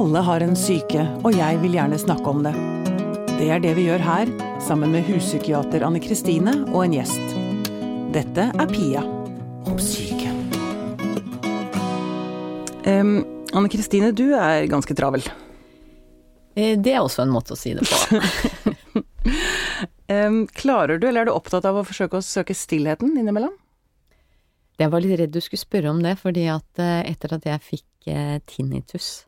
Alle har en syke, og jeg vil gjerne snakke om det. Det er det vi gjør her, sammen med huspsykiater Anne Kristine og en gjest. Dette er Pia om syke. Um, Anne Kristine, du er ganske travel. Eh, det er også en måte å si det på. um, klarer du, eller er du opptatt av å forsøke å søke stillheten innimellom? Jeg var litt redd du skulle spørre om det, fordi at eh, etter at jeg fikk eh, tinnitus,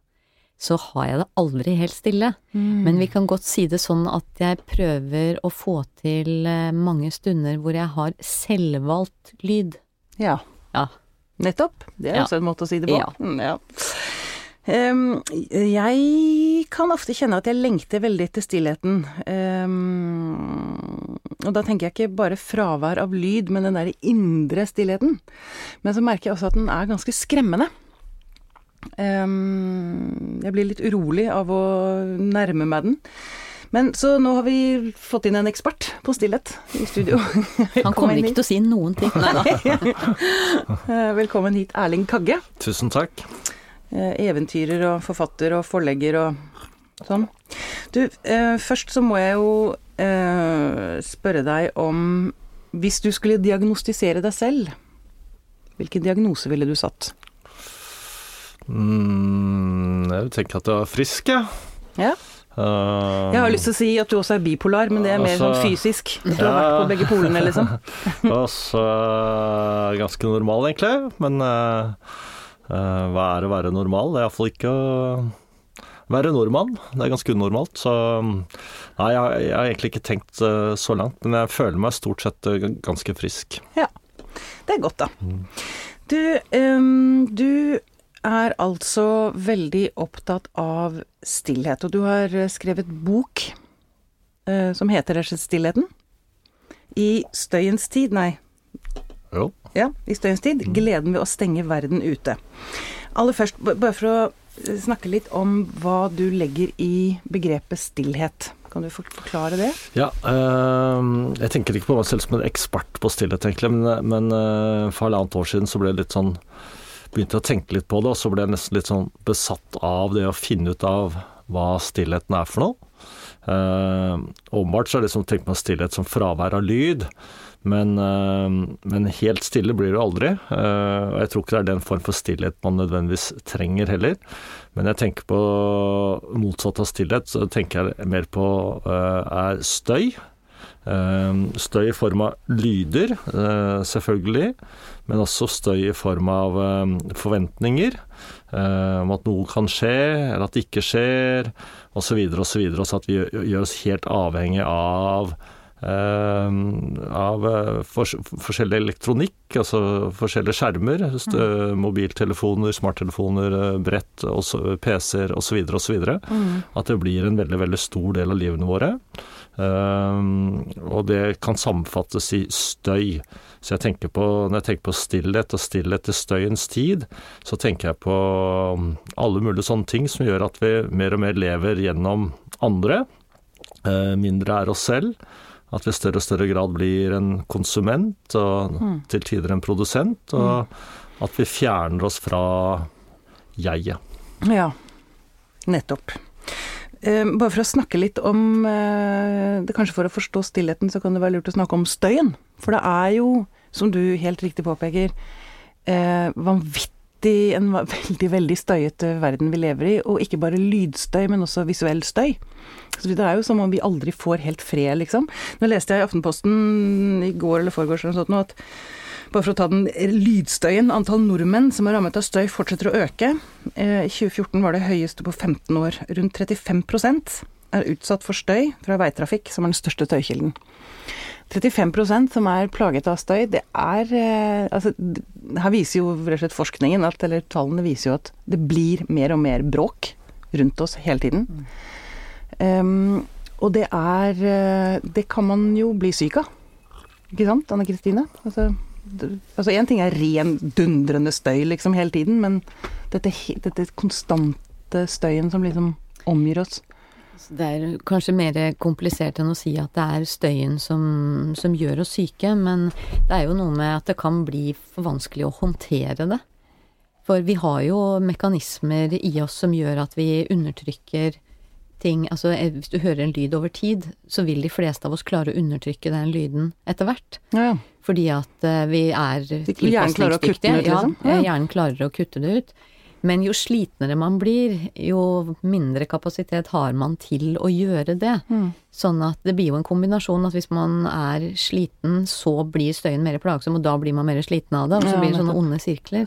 så har jeg det aldri helt stille. Mm. Men vi kan godt si det sånn at jeg prøver å få til eh, mange stunder hvor jeg har selvvalgt lyd. Ja. ja. Nettopp. Det er ja. også en måte å si det på. Ja. Mm, ja. Um, jeg kan ofte kjenne at jeg lengter veldig etter stillheten. Um, og da tenker jeg ikke bare fravær av lyd, men den derre indre stillheten. Men så merker jeg også at den er ganske skremmende. Um, jeg blir litt urolig av å nærme meg den. Men så nå har vi fått inn en ekspert på stillhet i studio. Han kommer ikke til å si noen ting. Nei da. Eh, velkommen hit, Erling Kagge. Tusen takk. Eh, eventyrer og forfatter og forlegger og sånn. Du, eh, først så må jeg jo eh, spørre deg om Hvis du skulle diagnostisere deg selv, hvilken diagnose ville du satt? Mm, jeg tenker at du er frisk, jeg. Ja. Uh, jeg har lyst til å si at du også er bipolar, men det er mer altså, sånn fysisk. Du har vært på begge polene, liksom. altså ganske normal, egentlig. Men uh, uh, hva er å være normal? Det er iallfall ikke å være nordmann. Det er ganske unormalt. Så nei, jeg, jeg har egentlig ikke tenkt så langt. Men jeg føler meg stort sett ganske frisk. Ja. Det er godt, da. Mm. Du, um, du er altså veldig opptatt av stillhet, og du har eh, skrevet bok eh, som heter rett og slett 'Stillheten'. I støyens tid, nei. Jo. Ja, i støyens tid. Mm. Gleden ved å stenge verden ute. Aller først, bare for å eh, snakke litt om hva du legger i begrepet stillhet. Kan du forklare det? Ja, øh, jeg tenker ikke på meg selv som en ekspert på stillhet, egentlig, men, men øh, for halvannet år siden så ble det litt sånn begynte å tenke litt på det, og så ble jeg nesten litt sånn besatt av det å finne ut av hva stillheten er for noe. Eh, åpenbart så er det liksom tenkt man stillhet som fravær av lyd, men, eh, men helt stille blir det aldri. Eh, og jeg tror ikke det er den form for stillhet man nødvendigvis trenger heller. Men jeg tenker på motsatt av stillhet, så tenker jeg mer på er støy. Støy i form av lyder, selvfølgelig men også støy i form av um, forventninger um, om at noe kan skje, eller at det ikke skjer, osv., osv. Så, så at vi gjør oss helt avhengig av Uh, av fors forskjellig elektronikk, altså forskjellige skjermer. Uh, mobiltelefoner, smarttelefoner, brett, PC-er osv. osv. Mm. At det blir en veldig, veldig stor del av livene våre. Og det kan sammenfattes i støy. Så jeg tenker på, når jeg tenker på stillhet og stillhet til støyens tid, så tenker jeg på um, alle mulige sånne ting som gjør at vi mer og mer lever gjennom andre. Eh, mindre er oss selv. At vi i større og større grad blir en konsument, og mm. til tider en produsent. Og mm. at vi fjerner oss fra jeget. Ja, nettopp. Eh, bare for å snakke litt om eh, det Kanskje for å forstå stillheten, så kan det være lurt å snakke om støyen. For det er jo, som du helt riktig påpeker, eh, vanvittig en veldig, veldig støyete verden vi lever i. Og ikke bare lydstøy, men også visuell støy. Så det er jo som om vi aldri får helt fred, liksom. Nå leste jeg i Aftenposten i går eller foregårs eller noe sånt at bare for å ta den lydstøyen. Antall nordmenn som er rammet av støy fortsetter å øke. Eh, I 2014 var det høyeste på 15 år. Rundt 35% er utsatt for støy fra veitrafikk, som er den største støykilden. 35% som er plaget av støy, det er eh, Altså, her viser jo rett og slett forskningen, at, eller tallene viser jo at det blir mer og mer bråk rundt oss hele tiden. Um, og det er eh, Det kan man jo bli syk av. Ikke sant, Anne Kristine? Altså Altså én ting er ren, dundrende støy liksom hele tiden, men dette, dette konstante støyen som liksom omgir oss. Det er kanskje mer komplisert enn å si at det er støyen som, som, gjør oss syke, men det er jo noe med at det kan bli for vanskelig å håndtere det. For vi har jo mekanismer i oss som gjør at vi undertrykker ting Altså eh, hvis du hører en lyd over tid, så vil de fleste av oss klare å undertrykke den lyden etter hvert. Ja, ja. Fordi at eh, vi er Hjernen klarer å kutte den ut, liksom? Ja, Ja. hjernen klarer å kutte det ut. Men jo slitnere man blir, jo mindre kapasitet har man til å gjøre det. Mm. Sånn at det blir jo en kombinasjon at hvis man er sliten, så blir støyen mer plagsom, og da blir man mer sliten av det. Og så blir det sånne onde sirkler.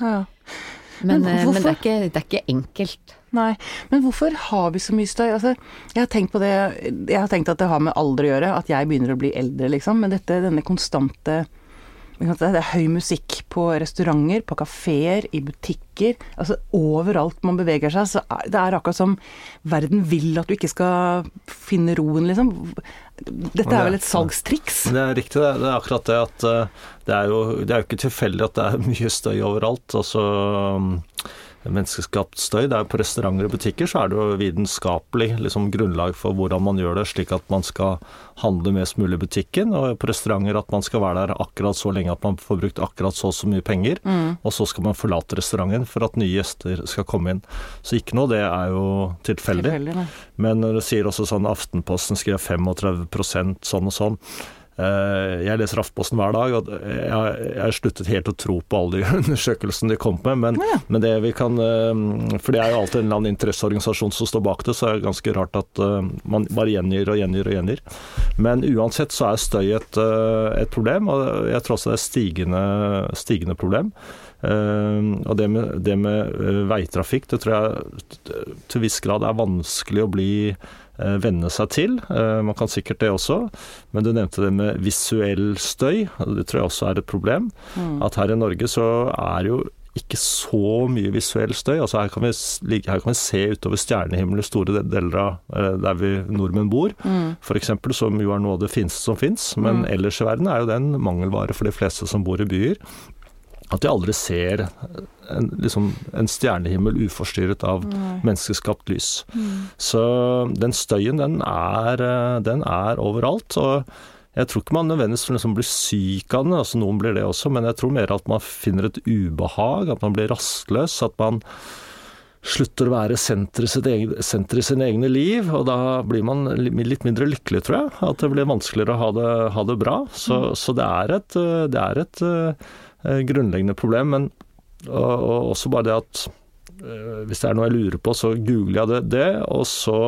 Men, Men eh, men det, er ikke, det er ikke enkelt. Nei, men hvorfor har vi så mye støy? Altså, jeg har tenkt på det Jeg har tenkt at det har med alder å gjøre, at jeg begynner å bli eldre, liksom. Men dette, denne konstante Det er høy musikk på restauranter, på kafeer, i butikker. Altså overalt man beveger seg, så er det er akkurat som verden vil at du ikke skal finne roen, liksom. Dette er vel et salgstriks? Det er riktig, det. Er akkurat det at eh, det er jo, det er jo ikke tilfeldig at det er mye støy overalt. Altså menneskeskapt støy. Det er På restauranter og butikker så er det jo vitenskapelig liksom, grunnlag for hvordan man gjør det, slik at man skal handle mest mulig i butikken. Og på restauranter at man skal være der akkurat så lenge at man får brukt akkurat så og så mye penger. Og så skal man forlate restauranten for at nye gjester skal komme inn. Så ikke noe, det er jo tilfeldig. Tilfeldig. Men det sier også sånn Aftenposten skrev 35% sånn og sånn. Eh, Jeg leser Aftenposten hver dag, og jeg har- sluttet helt å tro på alle de undersøkelsene de kom med. Men, Ja. men det vi kan eh, For det er jo alltid en eller annen interesseorganisasjon som står bak det, så er det ganske rart at eh, man bare gjengir og gjengir og gjengir. Men uansett så er støy et, et problem, og jeg tror også det er stigende, stigende problem. Uh, og det med, det med veitrafikk, det tror jeg til viss grad er vanskelig å bli venne seg til. Eh, Man kan sikkert det også, men du nevnte det med visuell støy. Det tror jeg også er et problem. Mm. At her i Norge så er jo ikke så mye visuell støy. Altså her, kan vi, her kan vi se utover stjernehimmelen i store deler av eh, der vi nordmenn bor, Mm. f.eks., som jo er noe av det fineste som fins. Men Mm. ellers i verden er jo det en mangelvare for de fleste som bor i byer. At de aldri ser en, liksom, en stjernehimmel uforstyrret av Nei. menneskeskapt lys. Mm. Så den støyen, den er, eh, den er overalt. Og jeg tror ikke man nødvendigvis liksom blir syk av den, altså noen blir det også, men jeg tror mer at man finner et ubehag, at man blir rastløs, at man slutter å være senter i, sine egne liv, og da blir man litt mindre lykkelig, tror jeg. At det blir vanskeligere å ha det, ha det bra. Så, så det er et, eh, det er et eh, grunnleggende problem. Men og, og også bare det at eh, hvis det er noe jeg lurer på, så googler jeg det, det og så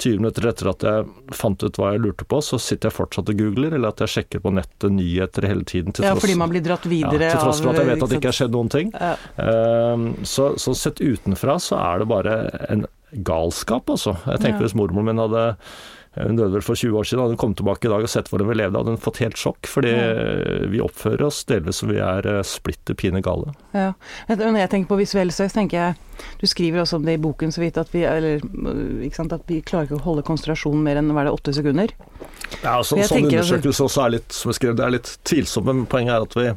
20 minutter etter at jeg fant ut hva jeg lurte på, så sitter jeg fortsatt og googler, eller at jeg sjekker på nettet nyheter hele tiden. Til Ja, fordi man blir dratt ja, videre til tross for at jeg vet at det ikke har skjedd noen ting. Ja. Ehm, så, så sett utenfra så er det bare en galskap, altså. Jeg tenker Ja. hvis mormoren min hadde hun døde vel for 20 år siden. Hadde hun kommet tilbake i dag og sett hvordan vi levde, hadde hun fått helt sjokk. Fordi vi oppfører oss delvis som vi er eh, splitter pine gale. Ja. Når jeg tenker på visuell søk, tenker jeg Du skriver også om det i boken så vidt at vi eller, sant, at vi klarer ikke å holde konsentrasjonen mer enn hva er det, åtte sekunder. Ja, altså, sånn undersøkelse også er litt, som jeg skrev, det er litt tvilsomt, men poenget er at vi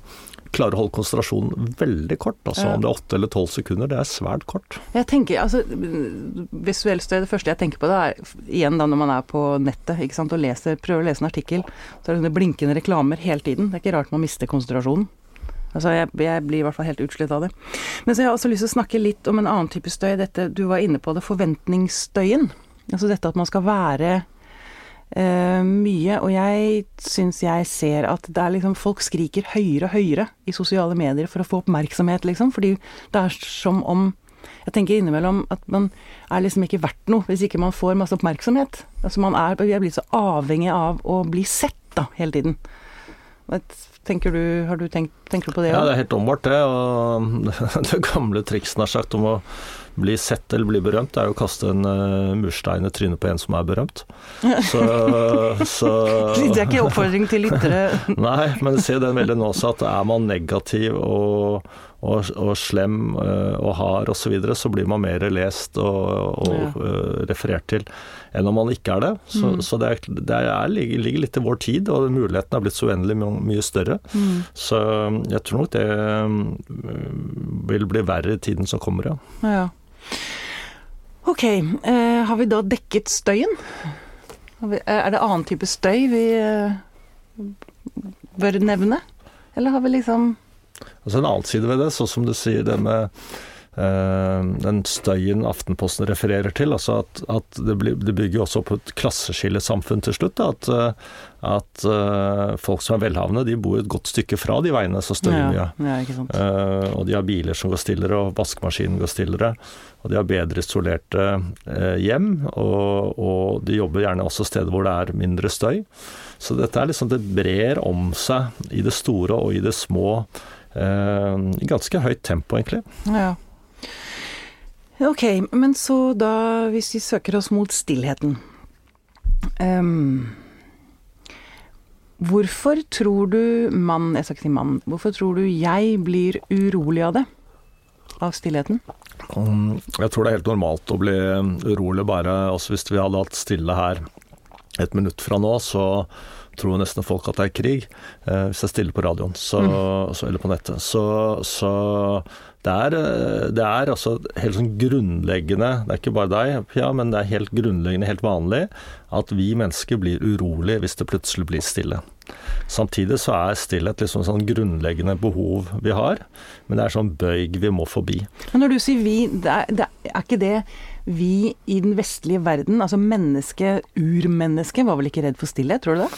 klarer å holde konsentrasjonen veldig kort. Altså Ja. om det er åtte eller tolv sekunder, det er svært kort. Jeg tenker, altså Visuell støy, det første jeg tenker på det er igjen da når man er på nettet ikke sant, og leser, prøver å lese en artikkel, så er det sånne blinkende reklamer hele tiden. Det er ikke rart man mister konsentrasjonen. Altså, jeg, jeg blir i hvert fall helt utslitt av det. Men så har jeg også lyst til å snakke litt om en annen type støy. Dette, du var inne på det, forventningsstøyen. Altså dette at man skal være eh, mye. Og jeg syns jeg ser at det er liksom Folk skriker høyere og høyere i sosiale medier for å få oppmerksomhet, liksom. Fordi det er som om jeg tenker innimellom at man er liksom ikke verdt noe hvis ikke man får masse oppmerksomhet. Altså man er, vi er blitt så avhengig av å bli sett da, hele tiden. Tenker du, har du tenkt, tenker du på det Ja, det er helt omvart det. Og det gamle trikset nær sagt om å bli sett eller bli berømt, er jo å kaste en uh, murstein i trynet på en som er berømt. Så, så Det er ikke oppfordring til lyttere. Nei, men se den veldig nå også at er man negativ og, og, og slem eh, og hard osv., så, videre, så blir man mer lest og, og Ja. uh, referert til enn om man ikke er det. Så, Mm. så det, er, det er, ligger, litt i vår tid, og muligheten er blitt så uendelig my- mye større. Mm. Så jeg tror nok det vil bli verre i tiden som kommer, ja. Ja. Ok, eh, har vi da dekket støyen? Vi, eh, er det annen type støy vi eh, bør nevne? Eller har vi liksom Altså En annen side ved det, sånn som du sier det med den støyen Aftenposten refererer til. altså At, at det, blir, det, bygger også opp et klasseskillesamfunn til slutt. Da, at, eh, at uh, folk som er velhavende, de bor et godt stykke fra de veiene som støyer ja, mye. Ja, uh, og de har biler som går stillere, og vaskemaskinen går stillere. Og de har bedre isolerte uh, hjem, og, og, de jobber gjerne også steder hvor det er mindre støy. Så dette er liksom, det brer om seg i det store og i det små i ganske høyt tempo, egentlig. Ja. Ok, men så da, hvis vi søker oss mot stillheten um, Hvorfor tror du mann, jeg skal ikke si mann, hvorfor tror du jeg blir urolig av det? Av stillheten? Um, jeg tror det er helt normalt å bli urolig bare altså Hvis vi hadde hatt stille her et minutt fra nå, så tror nesten folk at det er krig. Eh, hvis jeg stiller på radioen så, mm. så, eller på nettet. Så, så det er, eh, det er, altså helt sånn grunnleggende, det er ikke bare deg, ja, men det er helt grunnleggende, helt vanlig, at vi mennesker blir urolige hvis det plutselig blir stille. Samtidig så er stillhet liksom sånn grunnleggende behov vi har, men det er sånn bøyg vi må forbi. Men når du sier vi, det er, det er ikke det vi i den vestlige verden, altså mennesket, urmennesket, var vel ikke redd for stillhet, tror du det?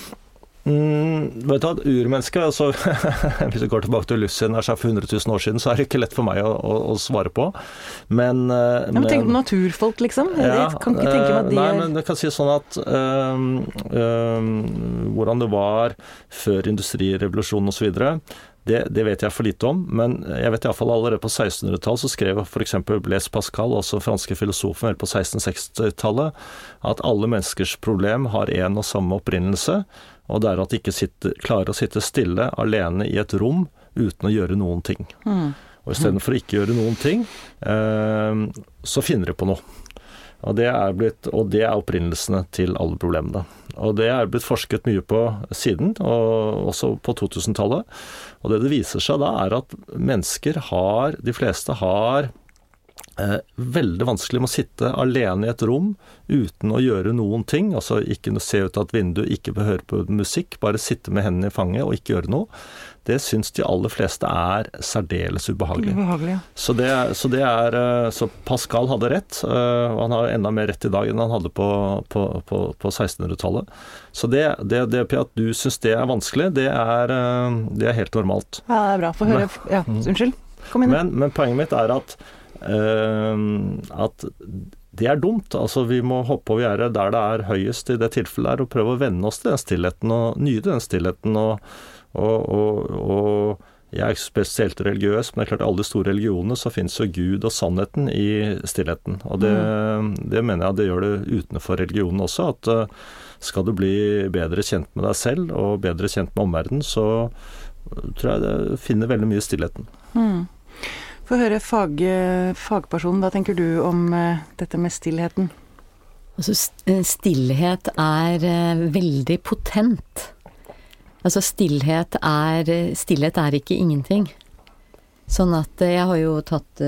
Mm, vet du, Urmenneske altså, Hvis vi går tilbake til Lucien for 100 000 år siden, så er det ikke lett for meg å, å, å svare på. Men, uh, ja, men Tenk på naturfolk, liksom. Ja, jeg kan ikke tenke meg at de Nei, men det kan si sånn at uh, uh, Hvordan det var før industrirevolusjonen osv. Det, det vet jeg for lite om, men jeg vet iallfall allerede på 1600-tallet så skrev f.eks. Blaise Pascal, også franske filosofen vel på 1660-tallet, at alle menneskers problem har en og samme opprinnelse. Og det er at de ikke sitter, klarer å sitte stille alene i et rom uten å gjøre noen ting. Mm. Og istedenfor å ikke gjøre noen ting, eh, så finner de på noe. Og det, blitt, og det, er opprinnelsene til alle problemene. Og det er blitt forsket mye på siden, og også på 2000-tallet. Og det det viser seg da, er at mennesker har, de fleste har veldig vanskelig med å sitte alene i et rom uten å gjøre noen ting. Altså ikke se ut av et vindu, ikke høre på musikk, bare sitte med hendene i fanget og ikke gjøre noe. Det syns de aller fleste er særdeles ubehagelig. ubehagelig ja. så, det, så, det, er eh, Så Pascal hadde rett, eh, og han har enda mer rett i dag enn han hadde på, på, på, på 1600-tallet. Så det, det, det, at du syns det er vanskelig, det er, eh, det er helt normalt. Ja, det er bra. Få høre. Ja, mm. unnskyld. Kom inn. Men, men poenget mitt er at Eh, at det er dumt. Altså, vi må hoppe over gjerdet der det er høyest i det tilfellet her, og prøve å venne oss til den stillheten og nyte den stillheten. Og, og, og, og, jeg er spesielt religiøs, men det er klart i alle de store religionene så finnes jo Gud og sannheten i stillheten. Og det, mm. det mener jeg det gjør det utenfor religionen også. At uh, skal du bli bedre kjent med deg selv og bedre kjent med omverdenen, så tror jeg det finner veldig mye i stillheten. Mm. Få høre fag, fagpersonen. Hva tenker du om uh, dette med stillheten? Altså, eh, stillhet er uh, veldig potent. Altså, stillhet er Stillhet er ikke ingenting. Sånn at jeg har jo tatt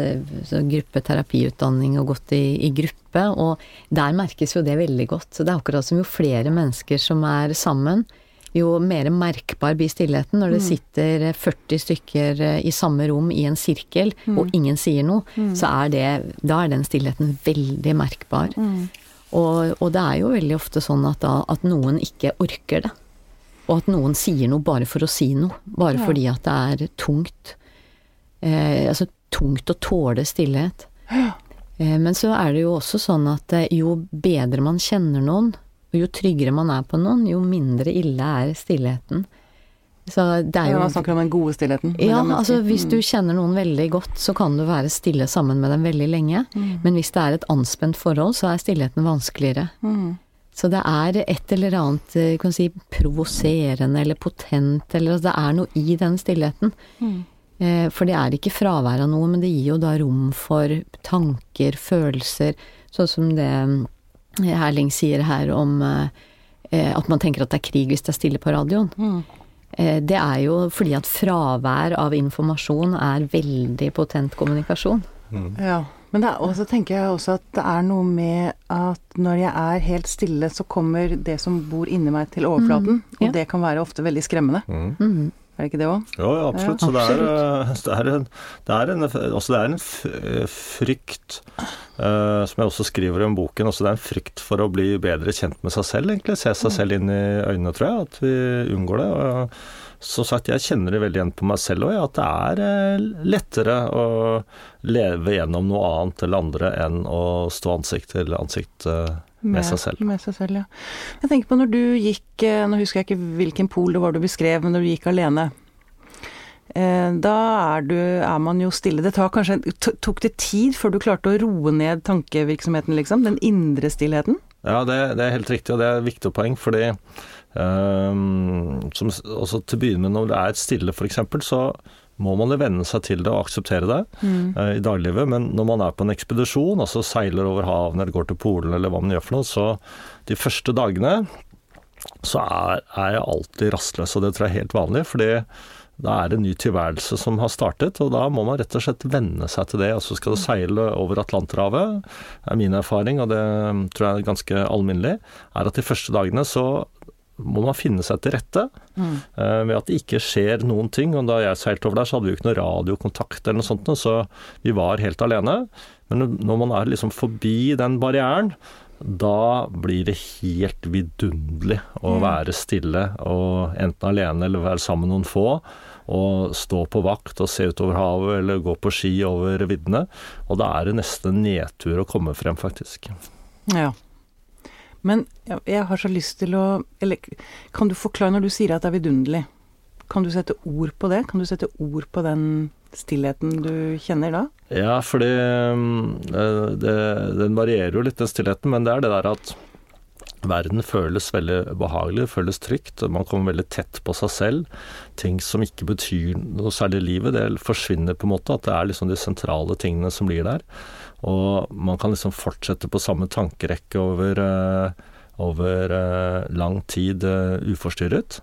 gruppeterapiutdanning og gått i, i, gruppe, og der merkes jo det veldig godt. Så det er akkurat som jo flere mennesker som er sammen, jo mer merkbar blir stillheten når det mm. sitter 40 stykker eh, i samme rom i en sirkel, mm. og ingen sier noe, mm. så er det Da er den stillheten veldig merkbar. Mm. Og, og, det er jo veldig ofte sånn at, da, at noen ikke orker det. Og at noen sier noe bare for å si noe. Bare ja. fordi at det er tungt. Eh, altså tungt å tåle stillhet. Ja. Eh, men så er det jo også sånn at eh, jo bedre man kjenner noen, og jo tryggere man er på noen, jo mindre ille er stillheten. Så det er jo Man snakker om den gode stillheten? Ja, altså hvis du kjenner noen veldig godt, så kan du være stille sammen med dem veldig lenge. Mm. Men hvis det er et anspent forhold, så er stillheten vanskeligere. Mm. Så det er et eller annet eh, kan si, provoserende eller potent, eller altså det er noe i den stillheten. Mm. Eh, for det er ikke fravær av noe, men det gir jo da rom for tanker, følelser, sånn som det Herling sier her om eh, at man tenker at det er krig hvis det er stille på radioen. Mm. Eh, det er jo fordi at fravær av informasjon er veldig potent kommunikasjon. Mm. Ja, men så tenker jeg også at det er noe med at når jeg er helt stille, så kommer det som bor inni meg til overflaten. Mm, ja. Og det kan være ofte veldig skremmende. Mm. Er det ikke det òg? Jo, ja, absolutt. Så det er, eh, det er en, det er en, altså det er en frykt, eh, som jeg også skriver i boken, altså det er en frykt for å bli bedre kjent med seg selv, egentlig. Se seg selv inn i øynene, tror jeg, at vi unngår det. Og som sagt, jeg kjenner det veldig igjen på meg selv òg, at det er eh, lettere å leve gjennom noe annet eller andre enn å stå ansikt til ansikt eh, med seg selv. Med seg selv, ja. Jeg tenker på når du gikk eh, Nå husker jeg ikke hvilken pol det var du beskrev, men når du gikk alene. Eh, Da er, du, er man jo stille. Det tar kanskje, tok det tid før du klarte å roe ned tankevirksomheten, liksom? Den indre stillheten? Ja, det, det er helt riktig, og det er et viktig poeng, fordi um, som, også til å begynne med, når det er stille f.eks., så må man jo venne seg til det og akseptere det eh, i dagliglivet. Men når man er på en ekspedisjon, altså seiler over havene eller går til Polen eller hva man gjør for noe, så de første dagene så er, er jeg alltid rastløs, og det tror jeg er helt vanlig. fordi da er det en ny tilværelse som har startet, og da må man rett og slett venne seg til det. Og så skal du seile over Atlanterhavet, er min erfaring, og det tror jeg er ganske alminnelig, er at de første dagene så må man finne seg til rette eh, ved at det ikke skjer noen ting. Og da jeg seilte over der, så hadde vi jo ikke noe radiokontakt eller noe sånt, så vi var helt alene. Men når man er liksom forbi den barrieren, da blir det helt vidunderlig å være stille, og enten alene eller være sammen med noen få. Og stå på vakt og se utover havet, eller gå på ski over viddene. Og da er det nesten nedtur å komme frem, faktisk. Ja. Men jeg, har så lyst til å Eller kan du forklare når du sier at det er vidunderlig? Kan du sette ord på det? Kan du sette ord på den stillheten du kjenner da? Ja, fordi eh, det, den varierer jo litt, den stillheten, men det er det der at verden føles veldig behagelig, føles trygt. Man kommer veldig tett på seg selv. Ting som ikke betyr noe særlig i livet, det forsvinner på en måte. At det er liksom de sentrale tingene som blir der. Og man kan liksom fortsette på samme tankerekke over, eh, over eh, lang tid eh, uforstyrret.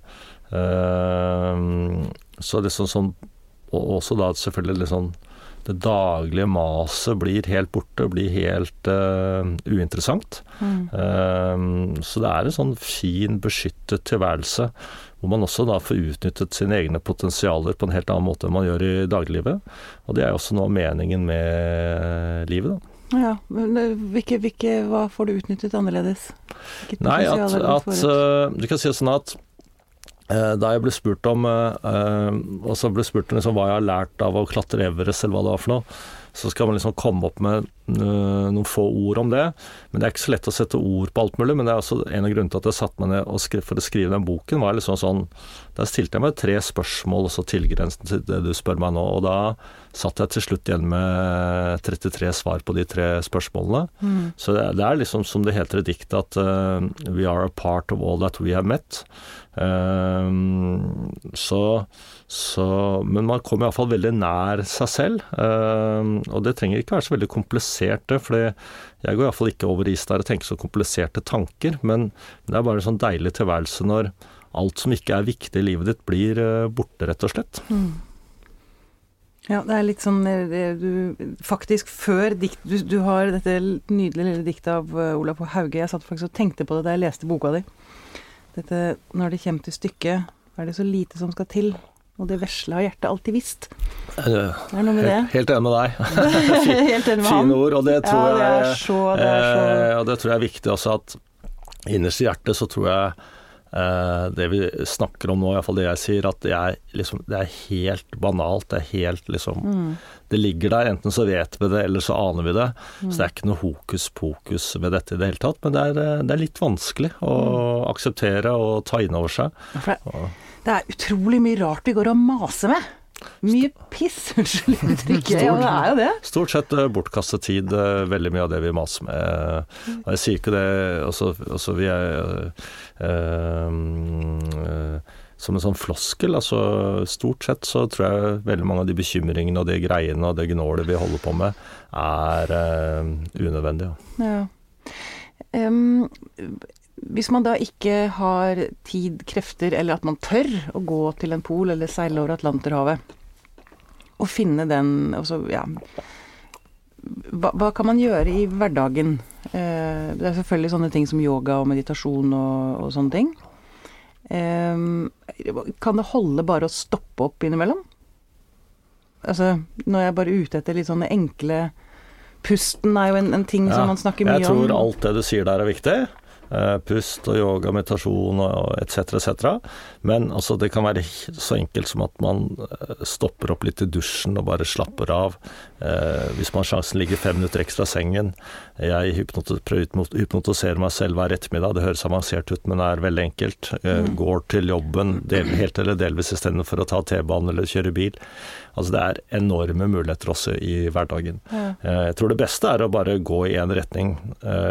Så sånn, sånn Og også da selvfølgelig litt sånn det daglige maset blir helt borte, blir helt uh, uinteressant. Uh, så det er en sånn fin, beskyttet tilværelse, hvor man også da får utnyttet sine egne potensialer på en helt annen måte enn man gjør i dagliglivet. Og det er også noe av meningen med livet, da. Ja, men eh, hvilke, hvilke, hva får du utnyttet annerledes? Nei, at, at du kan si det sånn at da jeg ble spurt om uh, uh, Og ble spurt liksom, hva jeg har lært av å klatre Everest, eller hva det var for noe, så skal man liksom komme opp med noen få ord om det. Men det er ikke så lett å sette ord på alt mulig. Men det er også en av grunnene til at jeg satte meg ned og skrev, for å skrive den boken, var liksom sånn Der stilte jeg meg tre spørsmål, også tilgrenset til det du spør meg nå. Og da satt jeg til slutt igjen med 33 svar på de tre spørsmålene. Så det, det er liksom som det heter i diktet at uh, We are a part of all that we have met. Um, så, så Men man kommer iallfall veldig nær seg selv. Um, og det trenger ikke være så veldig komplisert, det. For jeg går iallfall ikke over is der og tenker så kompliserte tanker. Men det er bare en sånn deilig tilværelse når alt som ikke er viktig i livet ditt, blir uh, borte, rett og slett. Ja, det er litt sånn eh, du Faktisk før dikt Du, du har dette nydelige lille diktet av eh, Olav Hauge. Jeg satt faktisk og tenkte på det da jeg leste boka di. Dette Når det kommer til stykket, er det så lite som skal til. Og det vesle har hjertet alltid visst. Det er noe med det. helt, helt enig med deg. Helt enig med han. Fine ord, og det tror ja, det jeg så, det er så Eh, og det tror jeg er viktig også at innerst i hjertet så tror jeg eh, det vi snakker om nå, iallfall det jeg sier, at det er, liksom, det er helt banalt. Det er helt liksom Mm. Det ligger der, enten så vet vi det, eller så aner vi det. Så det er ikke noe hokus pokus ved dette i det hele tatt. Men det er, eh, det er litt vanskelig å Mm. akseptere og ta inn over seg. For det, det er utrolig mye rart vi går og maser med. Mye piss, unnskyld uttrykket. Ja, det er jo det. Stort sett eh, bortkastet tid, eh, veldig mye av det vi maser med. Og jeg sier ikke det også, også vi er øh, øh, som en sånn floskel. Altså, stort sett så tror jeg veldig mange av de bekymringene og de greiene og det gnålet vi holder på med, er øh, unødvendig. Ja. Ja. Hvis man da ikke har tid, krefter, eller at man tør å gå til en pol eller seile over Atlanterhavet, og finne den altså, ja, hva, hva kan man gjøre i hverdagen? Eh, det er selvfølgelig sånne ting som yoga og meditasjon og, og sånne ting. Eh, Kan det holde bare å stoppe opp innimellom? Altså, når jeg er bare ute etter litt sånne enkle Pusten er jo en, en ting som man snakker mye om. Jeg tror alt det du sier der er viktig. Eh, pust og yoga, meditasjon og etc., etc. Men altså, det kan være så enkelt som at man eh, stopper opp litt i dusjen og bare slapper av. Eh, hvis man har sjansen ligger fem minutter ekstra sengen. Jeg prøver å hypnotisere meg selv hver ettermiddag. Det høres avansert ut, men det er veldig enkelt. Eh, Går til jobben del, helt eller delvis istedenfor å ta T-banen eller kjøre bil. Altså det er enorme muligheter også i hverdagen. Eh, Jeg tror det beste er å bare gå i én retning.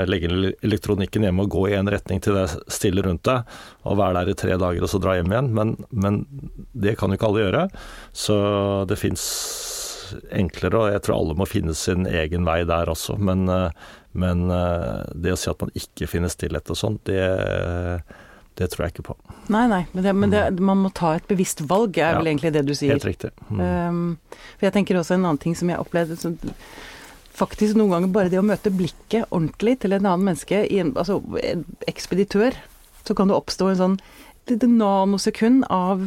Legge elektronikken hjemme og gå i én retning til det stille rundt deg, og være der i tre dager og så dra hjem igjen. Men, men det kan jo ikke alle gjøre. Så det fins enklere, og jeg tror alle må finne sin egen vei der også. Men, men det å si at man ikke finner stillhet og sånn, det, det tror jeg ikke på. Nei, nei, men, det, men det, mm. man må ta et bevisst valg, er ja, vel egentlig det du sier. Helt riktig. Mm. Um, for jeg tenker også en annen ting som jeg opplevde så, faktisk noen ganger bare det å møte blikket ordentlig til en annen menneske, en, altså en ekspeditør, så kan det oppstå en sånn lite nanosekund av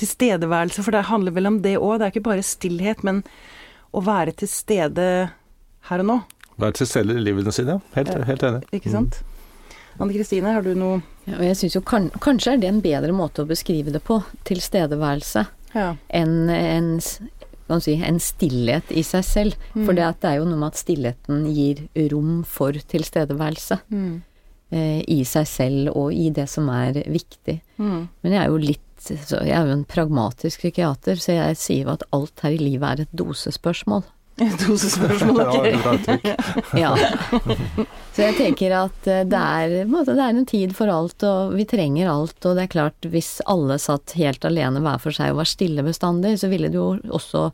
tilstedeværelse, for det handler vel om det òg. Det er ikke bare stillhet, men å være til stede her og nå. Være til stede i livene sine, ja. Helt, helt enig. Ikke sant. Mm. Anne Kristine, har du noe ja, og jeg synes jo kan, Kanskje er det en bedre måte å beskrive det på, tilstedeværelse, ja. enn en, kan si, en stillhet i seg selv. Mm. For det, er jo noe med at stillheten gir rom for tilstedeværelse. Mm. Eh, I seg selv og i det som er viktig. Mm. Men jeg er jo litt Jeg er jo en pragmatisk psykiater, så jeg sier jo at alt her i livet er et dosespørsmål. Dosespørsmål, ok. ja. Så jeg tenker at eh, det er, det er, en tid for alt, og vi trenger alt. Og det er klart, hvis alle satt helt alene hver for seg og var stille bestandig, så ville det jo også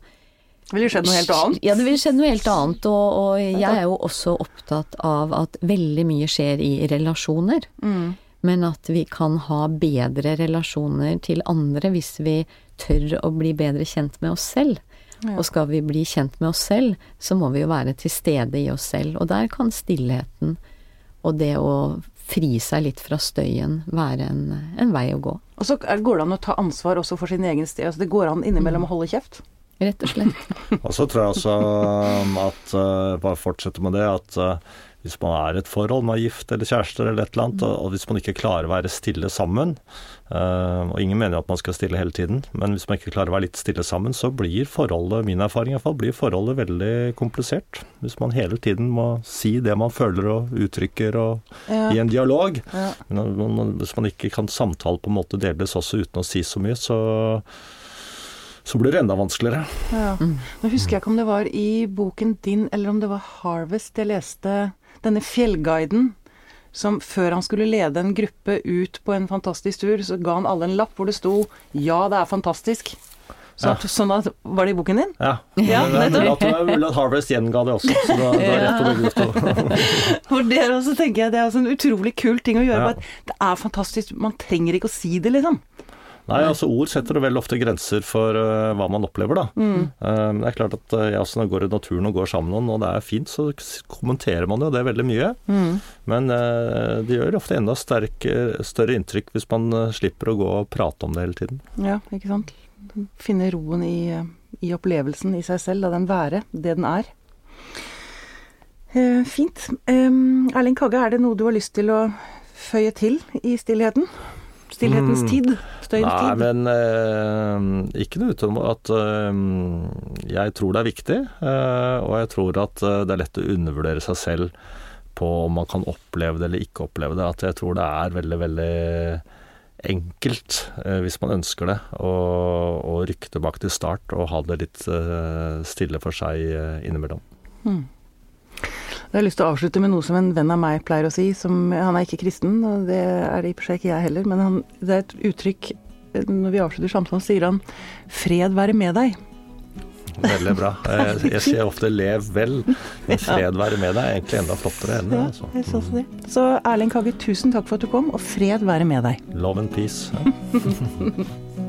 det ville skjedd noe helt annet? Ja, det ville skjedd noe helt annet. Og, og jeg er jo også opptatt av at veldig mye skjer i relasjoner. Mm. Men at vi kan ha bedre relasjoner til andre hvis vi tør å bli bedre kjent med oss selv. Ja. Og skal vi bli kjent med oss selv, så må vi jo være til stede i oss selv. Og der kan stillheten og det å fri seg litt fra støyen være en, en vei å gå. Og så går det an å ta ansvar også for sin egen sted. Altså det går an innimellom mm. å holde kjeft. Rett og slett. og så tror jeg også um, at, uh, bare fortsette med det, at uh, hvis man er i et forhold, man er gift eller kjærester eller et eller annet, og, og hvis man ikke klarer å være stille sammen, uh, og ingen mener at man skal stille hele tiden, men hvis man ikke klarer å være litt stille sammen, så blir forholdet, min erfaring i hvert fall, blir forholdet veldig komplisert. Hvis man hele tiden må si det man føler og uttrykker og ja. i en dialog. Ja. Men hvis man ikke kan samtale på en måte deles også uten å si så mye, så så blir det enda vanskeligere. Ja. Nå husker jeg ikke om det var i boken din, eller om det var Harvest jeg leste denne fjellguiden som før han skulle lede en gruppe ut på en fantastisk tur, så ga han alle en lapp hvor det sto 'Ja, det er fantastisk'. Så, ja. Sånn at, var det i boken din? Ja. ja det er mulig at Harvest gjenga det også, så da, da er rett på. For det også tenker jeg det er en utrolig kul ting å gjøre. Ja. det er fantastisk, man trenger ikke å si det, liksom. Nei, altså ord setter veldig ofte grenser for uh, hva man opplever, da. Mm. Uh, det er klart at uh, ja, så når jeg går i naturen og går sammen med noen, og det er fint, så kommenterer man jo det veldig mye. Mm. Men det gjør ofte enda sterk, større inntrykk hvis man slipper å gå og prate om det hele tiden. Ja, ikke sant. Finne roen i, i opplevelsen i seg selv, la den være det den er. fint. Erling Kagge, er det noe du har lyst til å føye til i stillheten? Stillhetens mm. tid? Støyens Nei, men eh, ikke noe utenom at eh, jeg tror det er viktig. Eh, og jeg tror at eh, det er lett å undervurdere seg selv på om man kan oppleve det eller ikke oppleve det. At jeg tror det er veldig, veldig enkelt, eh, hvis man ønsker det, å, å, rykke tilbake til start og ha det litt eh, stille for seg innimellom. Mm. Jeg har lyst til å avslutte med noe som en venn av meg pleier å si. Som, han er ikke kristen, og det er det i og for seg ikke jeg heller. Men han, det er et uttrykk Når vi avslutter samtalen, sier han 'fred være med deg'. Veldig bra. Jeg, jeg sier ofte 'lev vel', men 'fred være med deg' er egentlig enda flottere enn det. Altså. Ja, så, så Erling Kagge, tusen takk for at du kom, og fred være med deg. Love and peace. Ja.